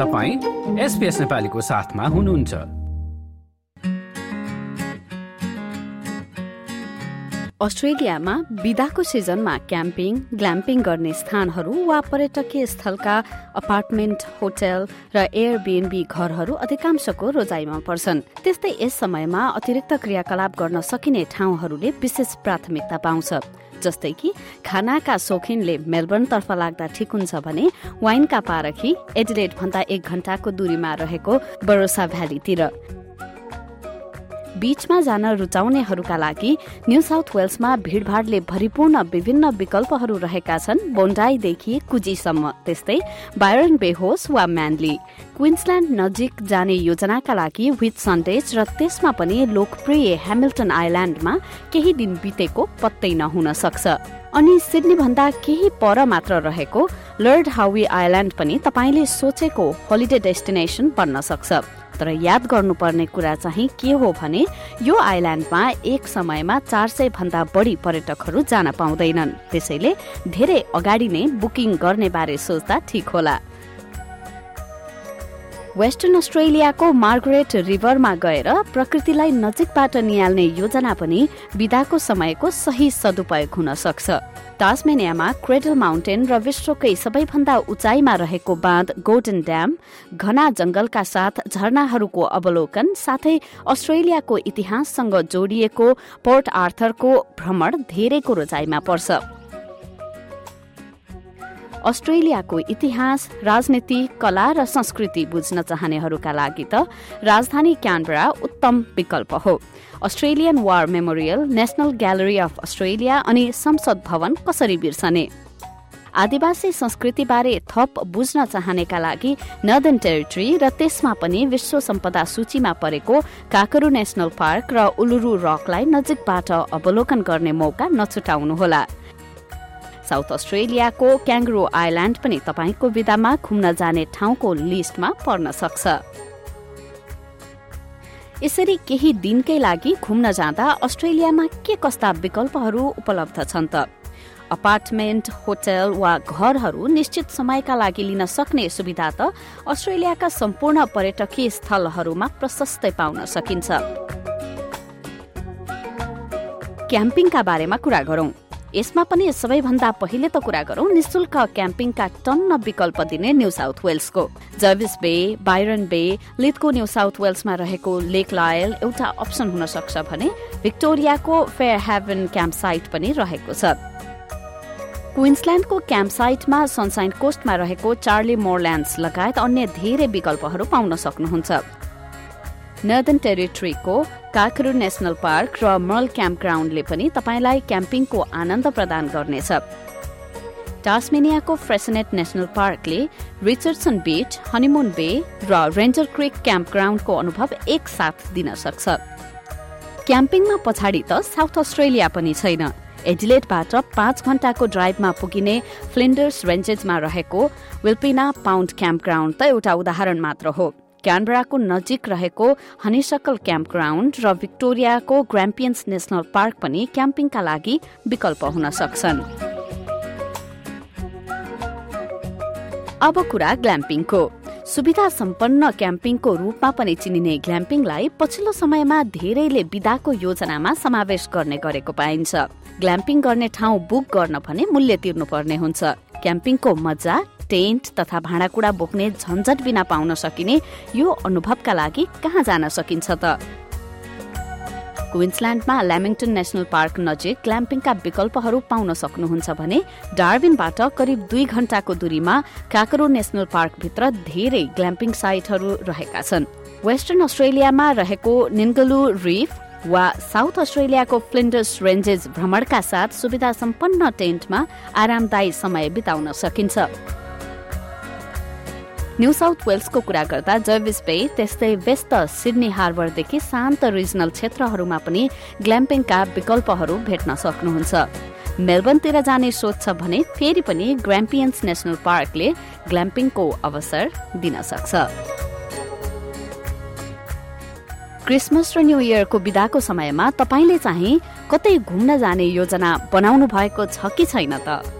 तपाईँ एसपिएस नेपालीको साथमा हुनुहुन्छ। अस्ट्रेलियामा बिदाको सिजनमा क्याम्पिङ ग्ल्याम्पिङ गर्ने स्थानहरू वा पर्यटकीय स्थलका अपार्टमेन्ट होटल र एयरबिएनबी घरहरू अधिकांशको रोजाइमा पर्छन्। त्यस्तै यस समयमा अतिरिक्त क्रियाकलाप गर्न सकिने ठाउँहरूले विशेष प्राथमिकता पाउँछ। जस्तै कि खानाका शौखिनले मेलबर्नतर्फ लाग्दा ठिक हुन्छ भने वाइनका पारखी एडिलेट भन्दा एक घण्टाको दूरीमा रहेको बरोसा भ्यालीतिर बीचमा जान रुचाउनेहरूका लागि न्यू साउथ वेल्समा भीड़भाड़ले भरिपूर्ण विभिन्न विकल्पहरू रहेका छन् बोन्डाईदेखि कुजीसम्म। त्यस्तै बायरन बे होस् वा म्यानली। क्विन्सल्याण्ड नजिक जाने योजनाका लागि विथ सन्डेज र त्यसमा पनि लोकप्रिय हेमिल्टन आइल्याण्डमा केही दिन बितेको पत्तै नहुन सक्छ। अनि सिडनी भन्दा केही पर मात्र रहेको लर्ड हावी आइल्याण्ड पनि तपाईँले सोचेको होलिडे डेस्टिनेसन बन्न सक्छ। तर याद गर्नुपर्ने कुरा चाहिँ के हो भने यो आइल्याण्डमा एक समयमा चार सय भन्दा बढी पर्यटकहरू जान पाउँदैनन्। त्यसैले धेरै अगाडि नै बुकिङ गर्ने बारे सोच्दा ठिक होला। वेस्टर्न अस्ट्रेलियाको मार्गरेट रिभरमा गएर प्रकृतिलाई नजिकबाट निहाल्ने योजना पनि विदाको समयको सही सदुपयोग हुन सक्छ। टास्मेनियामा क्रेडल माउन्टेन र विश्वकै सबैभन्दा उचाइमा रहेको बाँध गोल्डन ड्याम घना जंगलका साथ झरनाहरूको अवलोकन साथै अस्ट्रेलियाको इतिहाससँग जोडिएको पोर्ट आर्थरको भ्रमण धेरैको रोजाइमा पर्छ। अस्ट्रेलियाको इतिहास राजनीति कला र संस्कृति बुझ्न चाहनेहरूका लागि त राजधानी क्यानबरा उत्तम विकल्प हो। Australian War Memorial National Gallery of Australia अनि संसद भवन कसरी बिर्सने? आदिवासी संस्कृतिबारे थप बुझ्न चाहनेका लागि नर्दन टेरिटरी र त्यसमा पनि विश्व सम्पदा सूचीमा परेको काकरु नेशनल पार्क र उलुरु रकलाई नजिकबाट अवलोकन गर्ने मौका नछुटाउनुहोला। साउथ अस्ट्रेलियाको क्याङ्ग्रो आइल्याण्ड पनि तपाईँको विधामा घुम्न जाने ठाउँको लिस्टमा पर्न सक्छ। यसरी केही दिनकै लागि घुम्न जाँदा अस्ट्रेलियामा के कस्ता विकल्पहरू उपलब्ध छन् त? अपार्टमेन्ट होटल वा घरहरू निश्चित समयका लागि लिन सक्ने सुविधा त अस्ट्रेलियाका सम्पूर्ण पर्यटकीय स्थलहरूमा प्रशस्तै पाउन सकिन्छ। क्याम्पिङका बारेमा कुरा गरौं। यसमा पनि सबैभन्दा पहिले त कुरा गरौं निशुल्क क्याम्पिङका टन्न विकल्प दिने न्यू साउथ वेल्सको। जर्विस बे बाइरन बे लिथको न्यू साउथ वेल्समा रहेको लेक लायल एउटा अप्सन हुन सक्छ भने भिक्टोरियाको फेयर हेभन क्याम्प साइट पनि रहेको छ। क्विन्सल्याण्डको क्याम्प साइटमा सनसाइन कोस्टमा रहेको चार्ली मोरल्यान्ड्स लगायत अन्य धेरै विकल्पहरू पाउन सक्नुहुन्छ। नर्दन टेरिटरीको काकरु नेसनल पार्क र मल क्याम्प ग्राउन्डले पनि तपाईँलाई क्याम्पिङको आनन्द प्रदान गर्नेछ। टास्मेनियाको फ्रेसनेट नेशनल पार्कले रिचर्डसन बीच हनीमुन बे र रेन्जर क्रिक क्याम्प ग्राउन्डको अनुभव एकसाथ दिन सक्छ। क्याम्पिङमा पछाडि त साउथ अस्ट्रेलिया पनि छैन। एडिलेटबाट पाँच घण्टाको ड्राइभमा पुगिने फ्लिन्डर्स रेन्जेसमा रहेको विल्पिना पाउन्ड क्याम्प ग्राउन्ड त एउटा उदाहरण मात्र हो। क्यानबराको नजिक रहेको हनिसकल क्याम्प ग्राउन्ड र भिक्टोरियाको ग्राम्पियन्स नेशनल पार्क पनि क्याम्पिङका लागि विकल्प हुन सक्छन्। अब कुरा ग्ल्याम्पिङको। सुविधा सम्पन्न क्याम्पिङको रूपमा पनि चिनिने ग्ल्याम्पिङलाई पछिल्लो समयमा धेरैले विदाको योजनामा समावेश गर्ने गरेको पाइन्छ। ग्ल्याम्पिङ गर्ने ठाउँ बुक गर्न भने मूल्य तिर्नुपर्ने हुन्छ। क्याम्पिङको मजा टेन्ट तथा भाँडाकुँडा बोक्ने झन्झट बिना पाउन सकिने यो अनुभवका लागि कहाँ जान सकिन्छ त? क्विन्सल्याण्डमा ल्यामिङटन नेशनल पार्क नजिक क्ल्याम्पिङका विकल्पहरू पाउन सक्नुहुन्छ भने डार्बिनबाट करिब दुई घण्टाको दूरीमा काकरो नेशनल पार्कभित्र धेरै ग्ल्याम्पिङ साइटहरू रहेका छन्। वेस्टर्न अस्ट्रेलियामा रहेको निन्गलु रिफ वा साउथ अस्ट्रेलियाको फ्लिन्डर्स रेन्जेस भ्रमणका साथ सुविधा सम्पन्न टेन्टमा आरामदायी समय बिताउन सकिन्छ। न्यू साउथ वेल्सको कुरा गर्दा जर्विस बे त्यस्तै व्यस्त सिडनी हार्बरदेखि शान्त रिजनल क्षेत्रहरूमा पनि ग्ल्याम्पिङका विकल्पहरू भेट्न सक्नुहुन्छ। मेलबर्नतिर जाने सोच छ भने फेरि पनि ग्राम्पियन्स नेसनल पार्कले ग्ल्याम्पिङको अवसर दिन सक्छ। क्रिसमस र न्यू इयरको विदाको समयमा तपाईँले चाहिँ कतै घुम्न जाने योजना बनाउनु भएको छ कि छैन त?